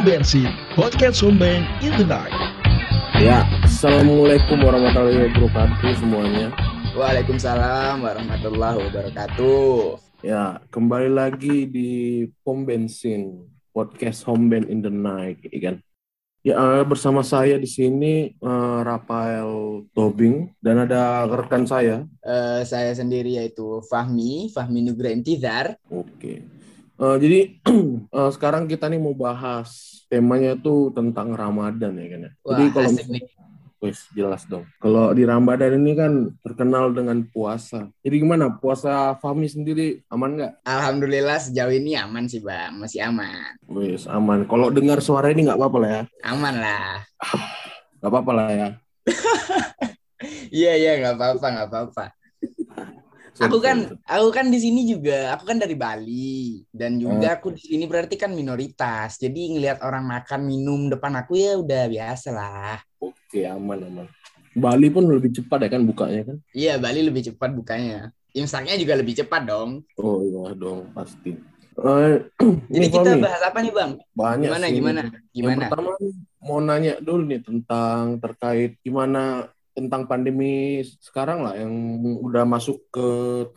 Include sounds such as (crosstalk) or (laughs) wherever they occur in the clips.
Pom Bensin, podcast Homeben in the night. Ya, assalamualaikum warahmatullahi wabarakatuh semuanya. Waalaikumsalam warahmatullahi wabarakatuh. Ya, kembali lagi di Pom Bensin podcast Home Band in the Night, ya kan? Ya, bersama saya di sini eh, Rafael Tobing dan ada rekan saya. Eh, saya sendiri yaitu Fahmi, Fahmi Nugra Intizar. Oke. Eh, jadi (clears throat) eh, sekarang kita nih mau bahas temanya tuh tentang Ramadan ya kan ya. Wah, Jadi kalau Wes, jelas dong. Kalau di Ramadan ini kan terkenal dengan puasa. Jadi gimana? Puasa Fahmi sendiri aman nggak? Alhamdulillah sejauh ini aman sih bang, masih aman. Wes, aman. Kalau dengar suara ini nggak apa-apa lah ya. Aman lah. (sighs) Nggak apa-apa lah ya. (laughs) Iya iya nggak apa-apa nggak apa-apa. Aku kan aku kan di sini juga, aku kan dari Bali dan juga aku di sini berarti kan minoritas. Jadi ngelihat orang makan minum depan aku ya udah biasa lah. Oke, aman, aman. Bali pun lebih cepat ya kan bukanya kan? Iya Bali lebih cepat bukanya. Imsaknya juga lebih cepat dong. Oh iya dong, pasti. Eh, (clears throat) Jadi nih, kita Fahmi, bahas apa nih bang? banyak Gimana sih. gimana Yang gimana? pertama mau nanya dulu nih tentang terkait gimana tentang pandemi sekarang lah yang udah masuk ke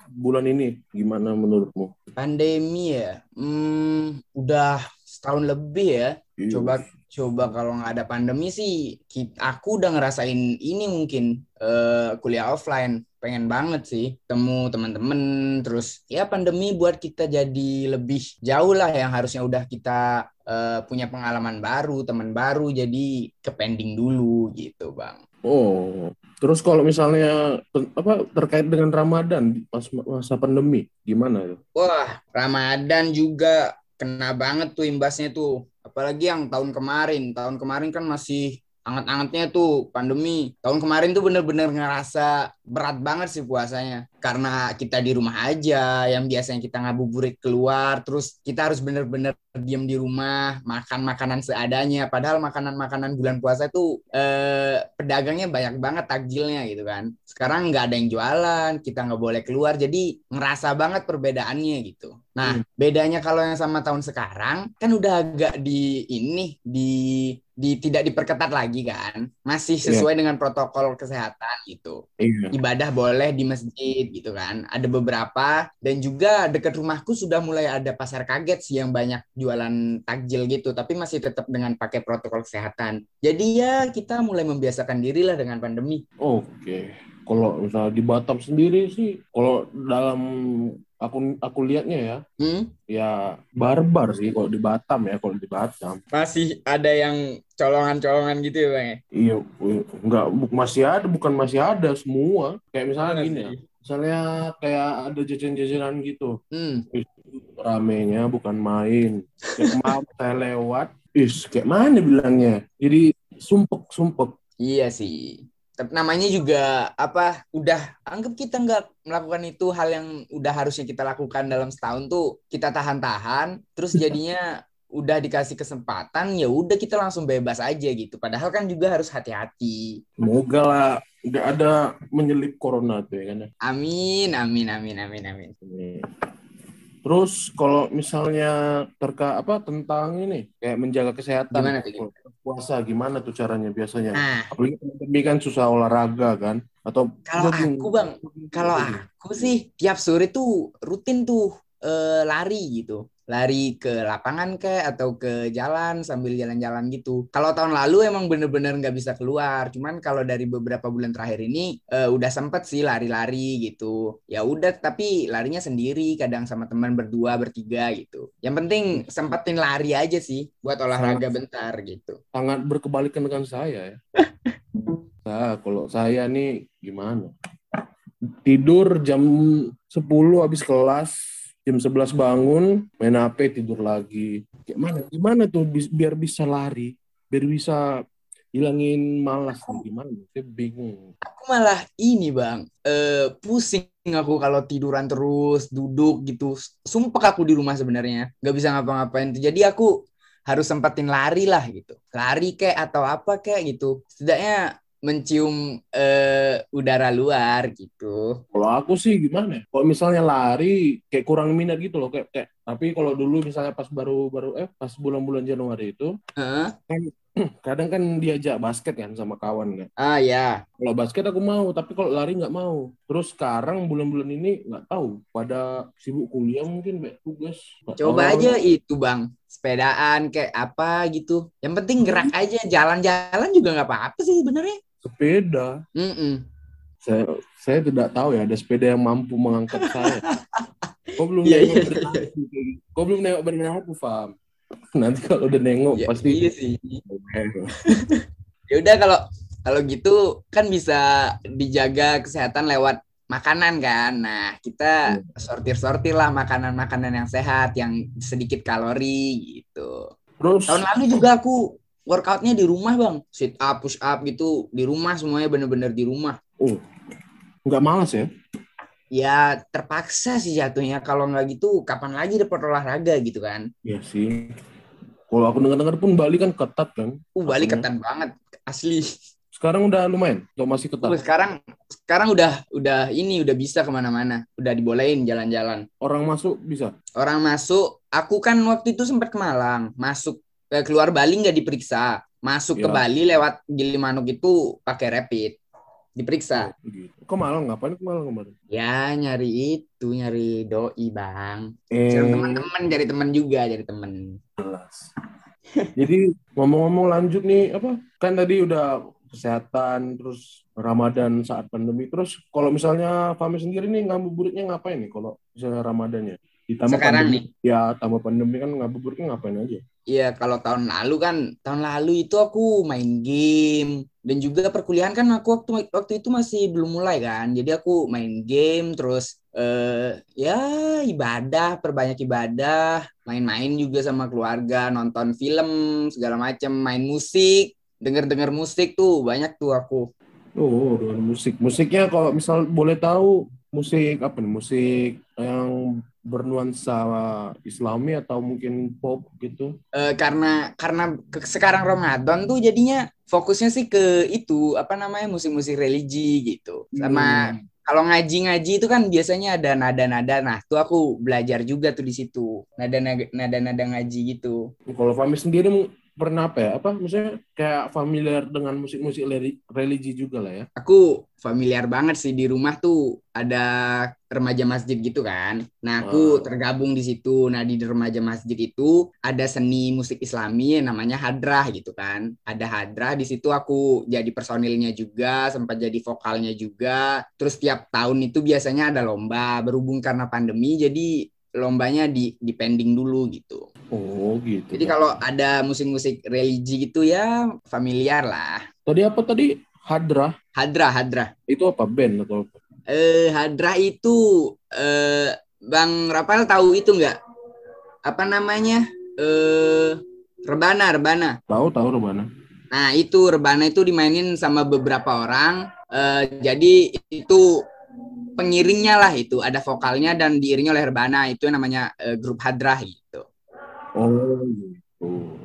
bulan ini. Gimana menurutmu? Pandemi ya, hmm, udah setahun lebih ya. Iya. Coba coba kalau nggak ada pandemi sih, ki- aku udah ngerasain ini mungkin eh, kuliah offline. Pengen banget sih temu teman-teman. Terus ya pandemi buat kita jadi lebih jauh lah yang harusnya udah kita eh, punya pengalaman baru, teman baru. Jadi ke pending dulu gitu bang. Oh, terus kalau misalnya apa terkait dengan Ramadan pas masa pandemi, gimana ya? Wah, Ramadan juga kena banget tuh imbasnya tuh. Apalagi yang tahun kemarin. Tahun kemarin kan masih anget-angetnya tuh pandemi. Tahun kemarin tuh bener-bener ngerasa berat banget sih puasanya. Karena kita di rumah aja, yang biasanya kita ngabuburit keluar, terus kita harus bener-bener diem di rumah, makan makanan seadanya. Padahal makanan-makanan bulan puasa tuh eh, pedagangnya banyak banget takjilnya gitu kan. Sekarang nggak ada yang jualan, kita nggak boleh keluar, jadi ngerasa banget perbedaannya gitu. Nah, bedanya kalau yang sama tahun sekarang kan udah agak di ini di di tidak diperketat lagi kan. Masih Iya. sesuai dengan protokol kesehatan gitu. Iya. Ibadah boleh di masjid gitu kan. Ada beberapa dan juga dekat rumahku sudah mulai ada pasar kaget sih yang banyak jualan takjil gitu, tapi masih tetap dengan pakai protokol kesehatan. Jadi ya kita mulai membiasakan diri lah dengan pandemi. Oke. Kalau misalnya di Batam sendiri sih, kalau dalam aku aku lihatnya ya, Hmm? ya barbar sih kalau di Batam ya, kalau di Batam. Masih ada yang colongan-colongan gitu ya, Bang? ya? Iya, enggak bu- masih ada, bukan masih ada semua. Kayak misalnya gini ya, misalnya kayak ada jajan-jajanan gitu. Hmm. ramenya bukan main. Kayak kemarin (laughs) saya lewat, is kayak mana bilangnya? Jadi sumpek sumpek. Iya sih. Tapi namanya juga apa? Udah anggap kita nggak melakukan itu hal yang udah harusnya kita lakukan dalam setahun tuh kita tahan-tahan, terus jadinya (laughs) udah dikasih kesempatan ya udah kita langsung bebas aja gitu. Padahal kan juga harus hati-hati. Semoga lah nggak ada menyelip corona tuh ya kan. ya. Amin, amin, amin, amin, amin. Terus kalau misalnya terka apa tentang ini kayak menjaga kesehatan Gimana tuh, puasa gimana tuh caranya biasanya? Nah, Apalagi pandemi kan susah olahraga kan atau Kalau aku, Bang, kalau aku sih tiap sore tuh rutin tuh eh, lari gitu. Lari ke lapangan kayak atau ke jalan sambil jalan-jalan gitu. Kalau tahun lalu emang bener-bener nggak bisa keluar. Cuman kalau dari beberapa bulan terakhir ini eh, udah sempet sih lari-lari gitu. Ya udah tapi larinya sendiri, kadang sama teman berdua, bertiga gitu. Yang penting sempetin lari aja sih buat olahraga bentar gitu. sangat berkebalikan dengan saya ya. (laughs) Nah, kalau saya nih gimana? Tidur jam 10 habis kelas, jam 11 bangun, main HP tidur lagi. Gimana? Gimana tuh biar bisa lari, biar bisa hilangin malas nih gimana? Saya bingung. aku malah ini bang eh pusing aku kalau tiduran terus duduk gitu sumpah aku di rumah sebenarnya nggak bisa ngapa-ngapain tuh jadi aku harus sempetin lari lah gitu lari kayak atau apa kayak gitu setidaknya mencium eh, udara luar gitu. Kalau aku sih gimana? ya? Kalau misalnya lari kayak kurang minat gitu loh kayak, kayak tapi kalau dulu misalnya pas baru baru eh pas bulan-bulan Januari itu Heeh. (clears throat) kadang kan diajak basket kan sama kawan kan. Ah ya, Kalau basket aku mau, tapi kalau lari nggak mau. Terus sekarang bulan-bulan ini nggak tahu pada sibuk kuliah mungkin banyak tugas. Coba tahu. aja itu bang, sepedaan kayak apa gitu. Yang penting gerak aja, jalan-jalan juga nggak apa-apa sih sebenarnya. Sepeda. Mm-mm. Saya saya tidak tahu ya ada sepeda yang mampu mengangkat saya. Kau belum (laughs) Iya, nengok iya, badan aku. Kau belum nengok aku, Fam. (laughs) Nanti kalau udah nengok Ya, pasti iya sih. (laughs) Ya udah kalau kalau gitu kan bisa dijaga kesehatan lewat makanan kan. Nah, kita sortir-sortir lah makanan-makanan yang sehat, yang sedikit kalori gitu. Terus Tahun lalu juga aku workoutnya di rumah bang, sit up, push up gitu di rumah semuanya bener-bener di rumah. oh, nggak malas ya? Ya terpaksa sih jatuhnya kalau nggak gitu kapan lagi dapat olahraga gitu kan? Iya sih. Kalau aku dengar-dengar pun Bali kan ketat kan. Uh Bali ketat banget asli. Sekarang udah lumayan, atau masih ketat? Uh, sekarang sekarang udah udah ini udah bisa ke mana-mana, udah dibolehin jalan-jalan. Orang masuk bisa? Orang masuk, aku kan waktu itu sempat ke Malang, masuk keluar Bali nggak diperiksa, masuk ke Ya. Bali lewat Gilimanuk itu pakai rapid, diperiksa. Gitu. Kok Malang? Ngapain ke Malang kemarin? Ya nyari itu, nyari doi bang. Eh, Cari teman-teman, cari teman juga, cari teman. Jadi ngomong-ngomong lanjut nih, apa? Kan tadi udah kesehatan, terus Ramadan saat pandemi. Terus kalau misalnya Fahmi sendiri nih ngabuburitnya ngapain nih kalau misalnya Ramadannya? Ditambah Sekarang pandemi. Ya, tambah pandemi kan ngabuburitnya ngapain aja? Iya, kalau tahun lalu kan, tahun lalu itu aku main game dan juga perkuliahan kan aku waktu waktu itu masih belum mulai kan. Jadi aku main game terus eh ya ibadah, perbanyak ibadah, main-main juga sama keluarga, nonton film segala macam, main musik, denger-denger musik tuh banyak tuh aku. Oh, dengan musik. Musiknya kalau misal boleh tahu musik apa nih? Musik yang bernuansa Islami atau mungkin pop gitu? Eh, karena karena ke- sekarang Ramadan tuh jadinya fokusnya sih ke itu apa namanya musik-musik religi gitu. Sama Hmm. kalau ngaji-ngaji itu kan biasanya ada nada-nada. Nah, tuh aku belajar juga tuh di situ. Nada-nada nada-nada ngaji gitu. Kalau Fahmi sendiri pernah apa ya? Apa misalnya kayak familiar dengan musik-musik religi juga lah ya? Aku familiar banget sih di rumah tuh ada remaja masjid gitu kan. Nah, aku Ah. tergabung di situ. Nah, di remaja masjid itu ada seni musik Islami yang namanya hadrah gitu kan. Ada hadrah di situ aku jadi personilnya juga, sempat jadi vokalnya juga. Terus tiap tahun itu biasanya ada lomba. Berhubung karena pandemi jadi lombanya di di pending dulu gitu. Oh gitu. Jadi kalau ada musik-musik religi gitu ya familiar lah. Tadi apa tadi? Hadrah. Hadrah, hadrah. Itu apa? Band atau apa? Eh, Hadrah itu eh Bang Rapal tahu itu nggak? Apa namanya? Eh Rebana, Rebana. Tahu tahu Rebana. Nah, itu Rebana itu dimainin sama beberapa orang. Eh jadi itu pengiringnya lah itu, ada vokalnya dan diiringi oleh Rebana. Itu namanya eh, grup Hadrah gitu. Oh gitu.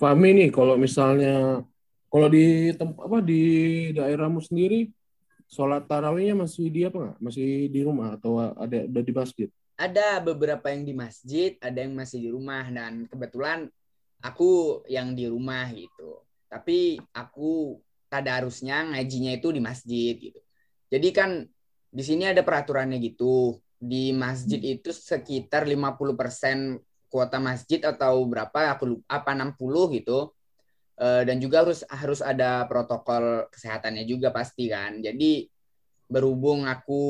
Fahmi nih kalau misalnya kalau di tempat apa di daerahmu sendiri sholat tarawihnya masih di apa nggak? Masih di rumah atau ada ada di masjid? Ada beberapa yang di masjid, ada yang masih di rumah dan kebetulan aku yang di rumah gitu. Tapi aku tadarusnya ngajinya itu di masjid gitu. Jadi kan di sini ada peraturannya gitu. Di masjid itu sekitar 50% kuota masjid atau berapa aku lupa apa 60 gitu. Eh, dan juga harus harus ada protokol kesehatannya juga pasti kan. Jadi berhubung aku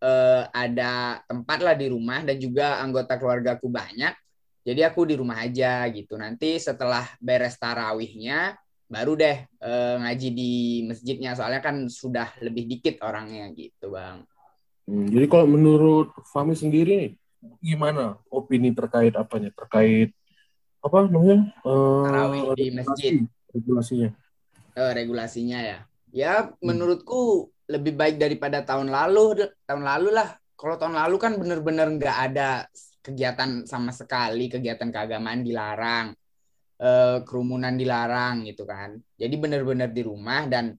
eh, ada tempat lah di rumah dan juga anggota keluarga aku banyak. Jadi aku di rumah aja gitu. Nanti setelah beres tarawihnya baru deh eh, ngaji di masjidnya. Soalnya kan sudah lebih dikit orangnya gitu bang. Hmm, jadi kalau menurut Fahmi sendiri nih, gimana opini terkait apanya? Terkait apa namanya? Eh, Tarawih di masjid. Regulasinya. Eh, regulasinya ya. Ya menurutku lebih baik daripada tahun lalu. Tahun lalu lah. Kalau tahun lalu kan bener-bener nggak ada kegiatan sama sekali, kegiatan keagamaan dilarang. eh, kerumunan dilarang gitu kan. Jadi benar-benar di rumah dan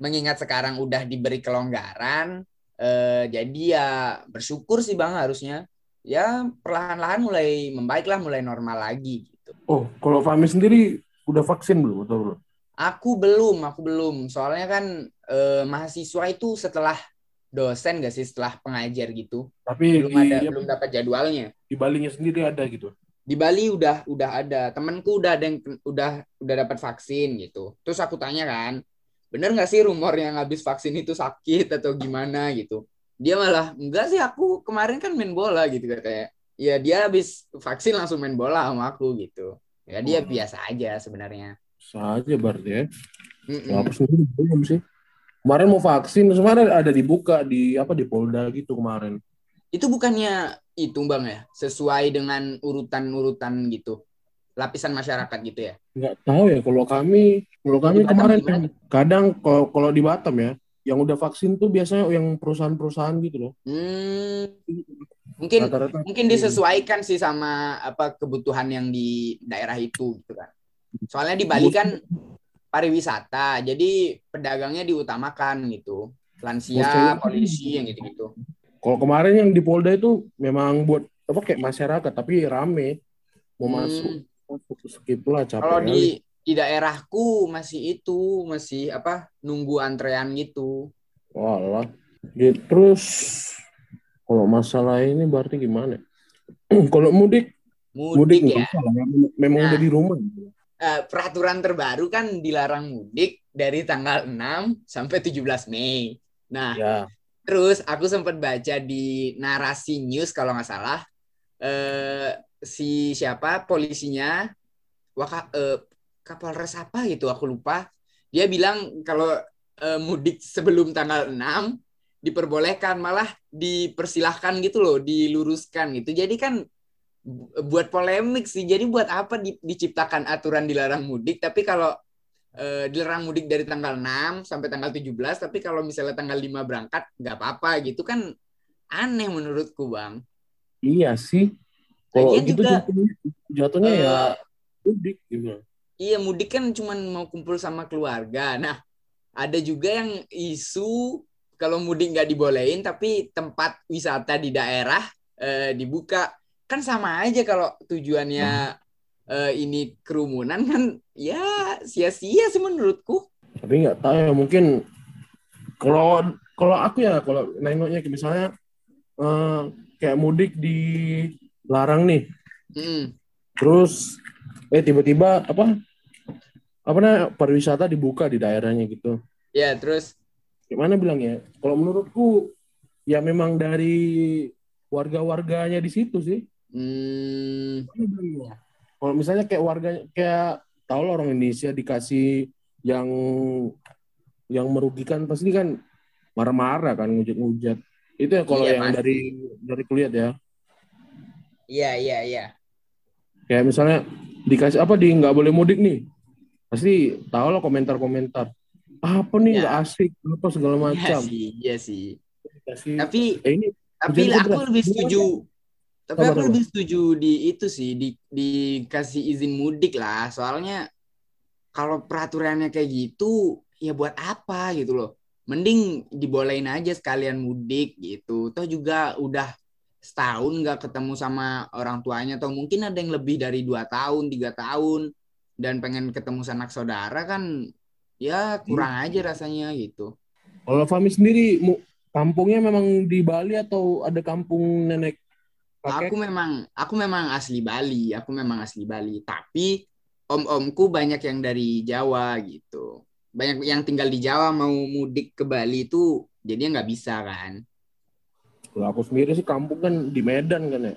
mengingat sekarang udah diberi kelonggaran, eh, jadi ya bersyukur sih bang harusnya ya perlahan-lahan mulai membaik lah, mulai normal lagi gitu. Oh, kalau Fahmi sendiri udah vaksin belum atau belum? Aku belum, aku belum. Soalnya kan eh, mahasiswa itu setelah dosen gak sih setelah pengajar gitu. Tapi Belum di, ada, belum dapat jadwalnya. di Balinya sendiri ada gitu. Di Bali udah udah ada. Temenku udah ada yang udah udah dapat vaksin gitu. Terus aku tanya kan, bener nggak sih rumor yang habis vaksin itu sakit atau gimana gitu? Dia malah enggak sih aku kemarin kan main bola gitu katanya. Ya dia habis vaksin langsung main bola sama aku gitu. Ya dia Oh. biasa aja sebenarnya. Saja berarti ya. Aku sendiri belum sih. Kemarin mau vaksin, kemarin ada dibuka di apa di Polda gitu kemarin. Itu bukannya itu bang ya, sesuai dengan urutan-urutan gitu, lapisan masyarakat gitu ya? Nggak tahu ya kalau kami, kalau kami Di Batam kemarin gimana? kadang kalau kalau di Batam ya, yang udah vaksin tuh biasanya yang perusahaan-perusahaan gitu loh. Hmm, mungkin Rata-rata mungkin disesuaikan sih sama apa kebutuhan yang di daerah itu gitu kan. Soalnya di Bali kan pariwisata, jadi pedagangnya diutamakan gitu, lansia, polisi yang gitu-gitu. Kalau kemarin yang di Polda itu memang buat apa kayak masyarakat tapi rame mau Hmm, masuk masuk skip lah capek Kalau di di daerahku masih itu masih apa nunggu antrean gitu. Walah. Gitu. Terus kalau masalah ini berarti gimana? (clears throat) kalau mudik, mudik, Mudik ya. usah lah, memang- Nah. udah di rumah. Eh, peraturan terbaru kan dilarang mudik dari tanggal 6 sampai 17 Mei. Nah, Ya, terus aku sempat baca di narasi news kalau nggak salah eh si siapa polisinya Waka, eh, Kapolres apa gitu aku lupa. Dia bilang kalau eh, mudik sebelum tanggal 6 diperbolehkan malah dipersilahkan gitu loh, diluruskan gitu. Jadi kan bu- buat polemik sih. Jadi buat apa di- diciptakan aturan dilarang mudik tapi kalau eh, dilarang mudik dari tanggal 6 sampai tanggal 17 tapi kalau misalnya tanggal 5 berangkat nggak apa-apa gitu kan aneh menurutku, Bang. iya sih. Kalau gitu juga, jatuhnya, jatuhnya Eh, ya mudik gitu. Iya mudik kan cuman mau kumpul sama keluarga. Nah ada juga yang isu kalau mudik nggak dibolehin tapi tempat wisata di daerah eh, dibuka kan sama aja kalau tujuannya eh, ini kerumunan kan ya sia-sia sih menurutku. Tapi nggak tahu ya mungkin kalau kalau aku ya kalau nengoknya misalnya eh, kayak mudik dilarang nih, Mm. terus eh tiba-tiba apa apa namanya pariwisata dibuka di daerahnya gitu. Ya terus Gimana bilangnya? Kalau menurutku ya memang dari warga-warganya di situ sih. hmm, Kalau misalnya kayak warga kayak tahu lah orang Indonesia dikasih yang yang merugikan pasti kan marah-marah kan ngujat-ngujat. Itu ya kalau Iya, yang pasti. dari dari kuliah ya. iya iya iya. Kayak misalnya dikasih apa di nggak boleh mudik nih. Pasti tahu lah komentar-komentar. Apa nih Ya. nggak asik apa segala Iya macam. sih, iya sih. Dikasih, Tapi eh ini tapi aku lebih setuju tapi aku lebih setuju di itu sih di dikasih izin mudik lah soalnya kalau peraturannya kayak gitu ya buat apa gitu loh mending dibolehin aja sekalian mudik gitu toh juga udah setahun nggak ketemu sama orang tuanya atau mungkin ada yang lebih dari dua tahun tiga tahun dan pengen ketemu sanak saudara kan ya kurang aja rasanya gitu Kalau Fahmi sendiri kampungnya memang di Bali atau ada kampung nenek kakek? Aku memang aku memang asli Bali, aku memang asli Bali, tapi om-omku banyak yang dari Jawa gitu. Banyak yang tinggal di Jawa mau mudik ke Bali itu jadinya nggak bisa kan. Kalau aku sendiri sih kampung kan di Medan kan ya.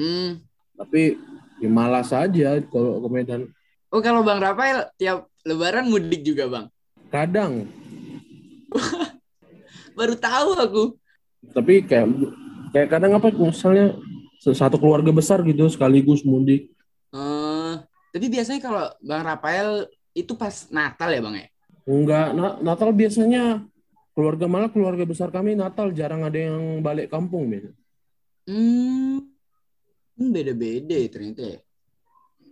Hmm. Tapi ya malas aja kalau ke Medan. Oh kalau Bang Rafael tiap lebaran mudik juga Bang. Kadang, (laughs) Baru tahu aku. tapi kayak kayak kadang apa misalnya satu keluarga besar gitu sekaligus mudik. Eh, tapi biasanya kalau Bang Rafael itu pas Natal ya Bang ya? Enggak, Na- Natal biasanya keluarga malah keluarga besar kami Natal jarang ada yang balik kampung biasa. Hmm. Hmm, beda-beda ya ternyata ya.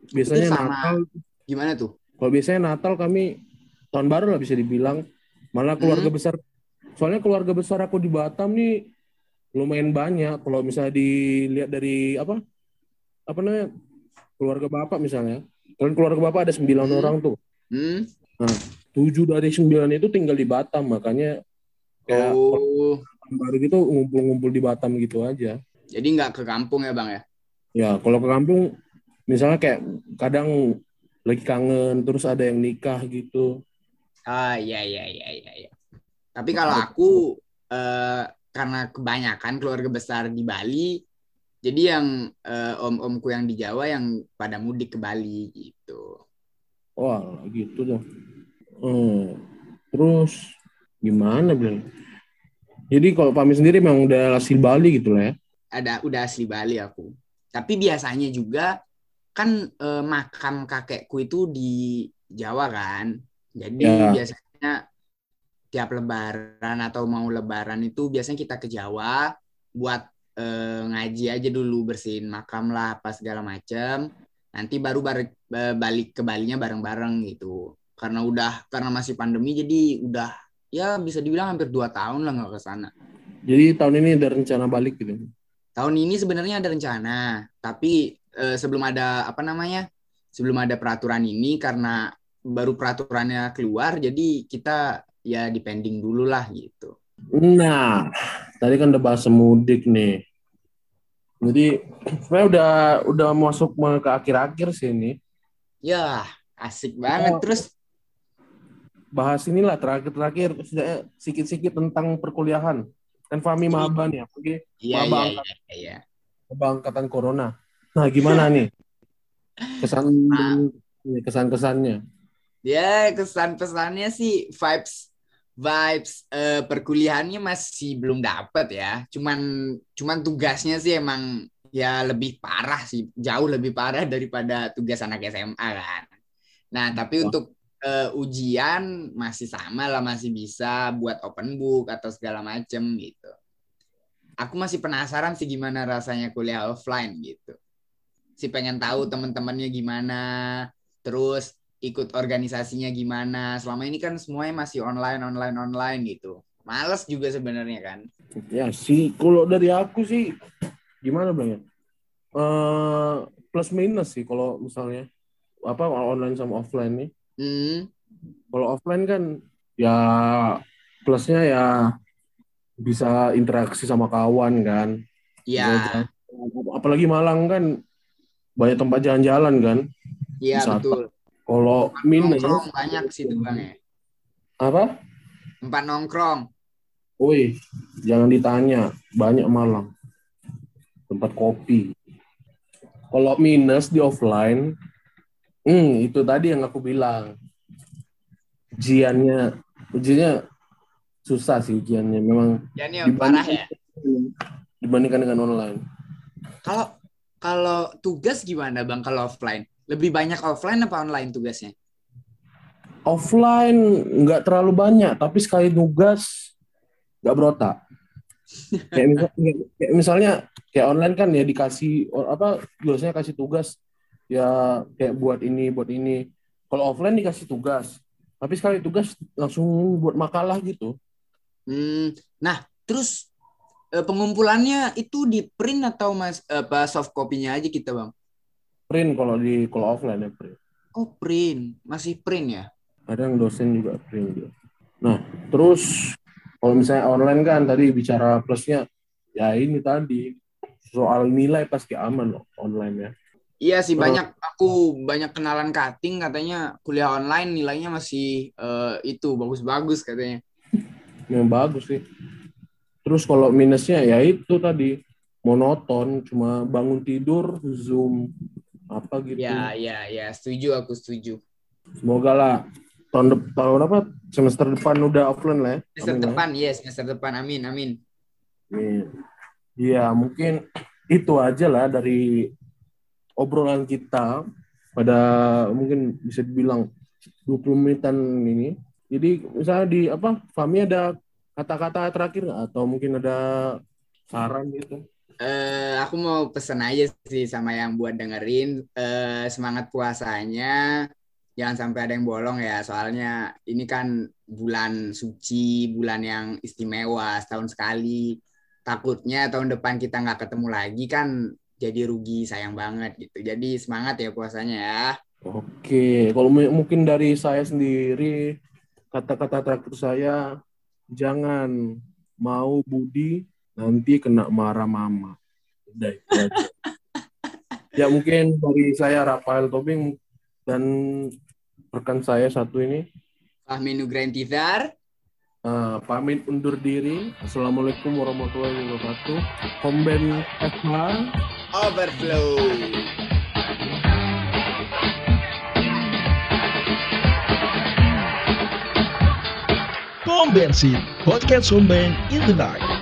biasanya sama- Natal Gimana tuh? kalau biasanya Natal kami tahun baru lah bisa dibilang malah keluarga Hmm. besar soalnya keluarga besar aku di Batam nih lumayan banyak kalau misalnya dilihat dari apa apa namanya keluarga bapak misalnya kan keluarga bapak ada sembilan Hmm. orang tuh Hmm? tujuh dari sembilan itu tinggal di Batam makanya kayak Oh, baru gitu ngumpul-ngumpul di Batam gitu aja jadi nggak ke kampung ya bang ya? ya kalau ke kampung misalnya kayak kadang lagi kangen terus ada yang nikah gitu Ah iya iya iya iya. iya. Tapi kalau aku eh, karena kebanyakan keluarga besar di Bali, jadi yang eh, om-omku yang di Jawa yang pada mudik ke Bali gitu. Wah, gitu dong. Hmm. Terus gimana bilang? Jadi kalau Pami sendiri memang udah asli Bali gitu lah ya. Ada udah asli Bali aku. Tapi biasanya juga kan eh, makam kakekku itu di Jawa kan. Jadi Ya. biasanya tiap lebaran atau mau lebaran itu biasanya kita ke Jawa buat eh, ngaji aja dulu bersihin makam lah apa segala macem. Nanti baru bar- eh, balik ke Balinya bareng-bareng gitu. Karena udah karena masih pandemi jadi udah ya bisa dibilang hampir dua tahun lah nggak ke sana. Jadi tahun ini ada rencana balik gitu. Tahun ini sebenarnya ada rencana, tapi eh, sebelum ada apa namanya? Sebelum ada peraturan ini karena baru peraturannya keluar jadi kita ya depending dulu lah gitu. Nah, tadi kan udah bahas mudik nih. Jadi sebenarnya udah udah masuk ke akhir-akhir sih ini. Ya, asik banget Oh. terus Bahas inilah terakhir-terakhir sedikit-sedikit tentang perkuliahan. Kan Fami maba nih, apalagi iya iya Maba iya iya. maba angkatan corona. Nah, gimana nih? Kesan kesan-kesannya. Ya, kesan-pesannya sih vibes vibes eh, perkuliahannya masih belum dapet ya. Cuman cuman tugasnya sih emang ya lebih parah sih, jauh lebih parah (laughs) daripada tugas anak SMA kan. Nah, tapi Wah. untuk eh, ujian masih sama lah, masih bisa buat open book atau segala macem gitu. Aku masih penasaran sih gimana rasanya kuliah offline gitu. Si pengen tahu teman-temannya gimana, terus ikut organisasinya gimana. Selama ini kan semuanya masih online, online, online gitu. Males juga sebenarnya kan. Ya sih, kalau dari aku sih gimana bang ya? Eh, plus minus sih kalau misalnya apa online sama offline nih. Hmm, Kalau offline kan ya plusnya ya bisa interaksi sama kawan kan. ya, Apalagi Malang kan banyak tempat jalan-jalan kan. iya betul. Kalau minus Nongkrong banyak sih tuh bang ya. apa? Tempat nongkrong. Woi, jangan ditanya, banyak Malang. Tempat kopi. Kalau minus di offline, hmm, itu tadi yang aku bilang. Ujiannya, ujiannya susah sih ujiannya. Memang Ya nih parah ya. dibandingkan dengan online. Kalau kalau tugas gimana bang kalau offline? Lebih banyak offline apa online tugasnya? Offline nggak terlalu banyak, tapi sekali tugas nggak berotak. (laughs) kayak misalnya, kayak misalnya kayak online kan ya dikasih apa biasanya kasih tugas ya kayak buat ini buat ini. Kalau offline dikasih tugas, tapi sekali tugas langsung buat makalah gitu. Hmm, nah terus eh, pengumpulannya itu di print atau mas apa soft copy-nya aja kita bang? Print kalau di kalau offline ya print. Oh print, masih print ya? Kadang dosen juga print juga. Nah terus kalau misalnya online kan tadi bicara plusnya ya ini tadi soal nilai pasti aman loh online ya. Iya sih banyak aku banyak kenalan cutting katanya kuliah online nilainya masih eh, itu bagus-bagus katanya. (laughs) yang bagus sih. Terus kalau minusnya ya itu tadi monoton, cuma bangun tidur, zoom apa gitu. Ya ya ya setuju aku setuju. Semoga lah tahun depan tahun apa semester depan udah offline lah ya. Semester Amin ya. depan yes semester depan amin amin. Amin. Iya mungkin itu aja lah dari obrolan kita pada mungkin bisa dibilang 20 menitan ini. Jadi misalnya di apa Fami ada kata-kata terakhir atau mungkin ada saran gitu? Eh, aku mau pesen aja sih sama yang buat dengerin. Eh, semangat puasanya. Jangan sampai ada yang bolong ya. Soalnya ini kan bulan suci bulan yang istimewa setahun sekali. Takutnya tahun depan kita nggak ketemu lagi kan jadi rugi sayang banget gitu jadi semangat ya puasanya ya Oke, kalau mu- mungkin dari saya sendiri, kata-kata terakhir saya, jangan mau Budi, nanti kena marah mama. Udah itu aja. (laughs) ya mungkin dari saya Rafael Tobing dan rekan saya satu ini, Fahmi Nugrain Tizar eh, pamit undur diri. Assalamualaikum warahmatullahi wabarakatuh. Komben FH. Overflow Pom bensin, podcast Sombeng in the night.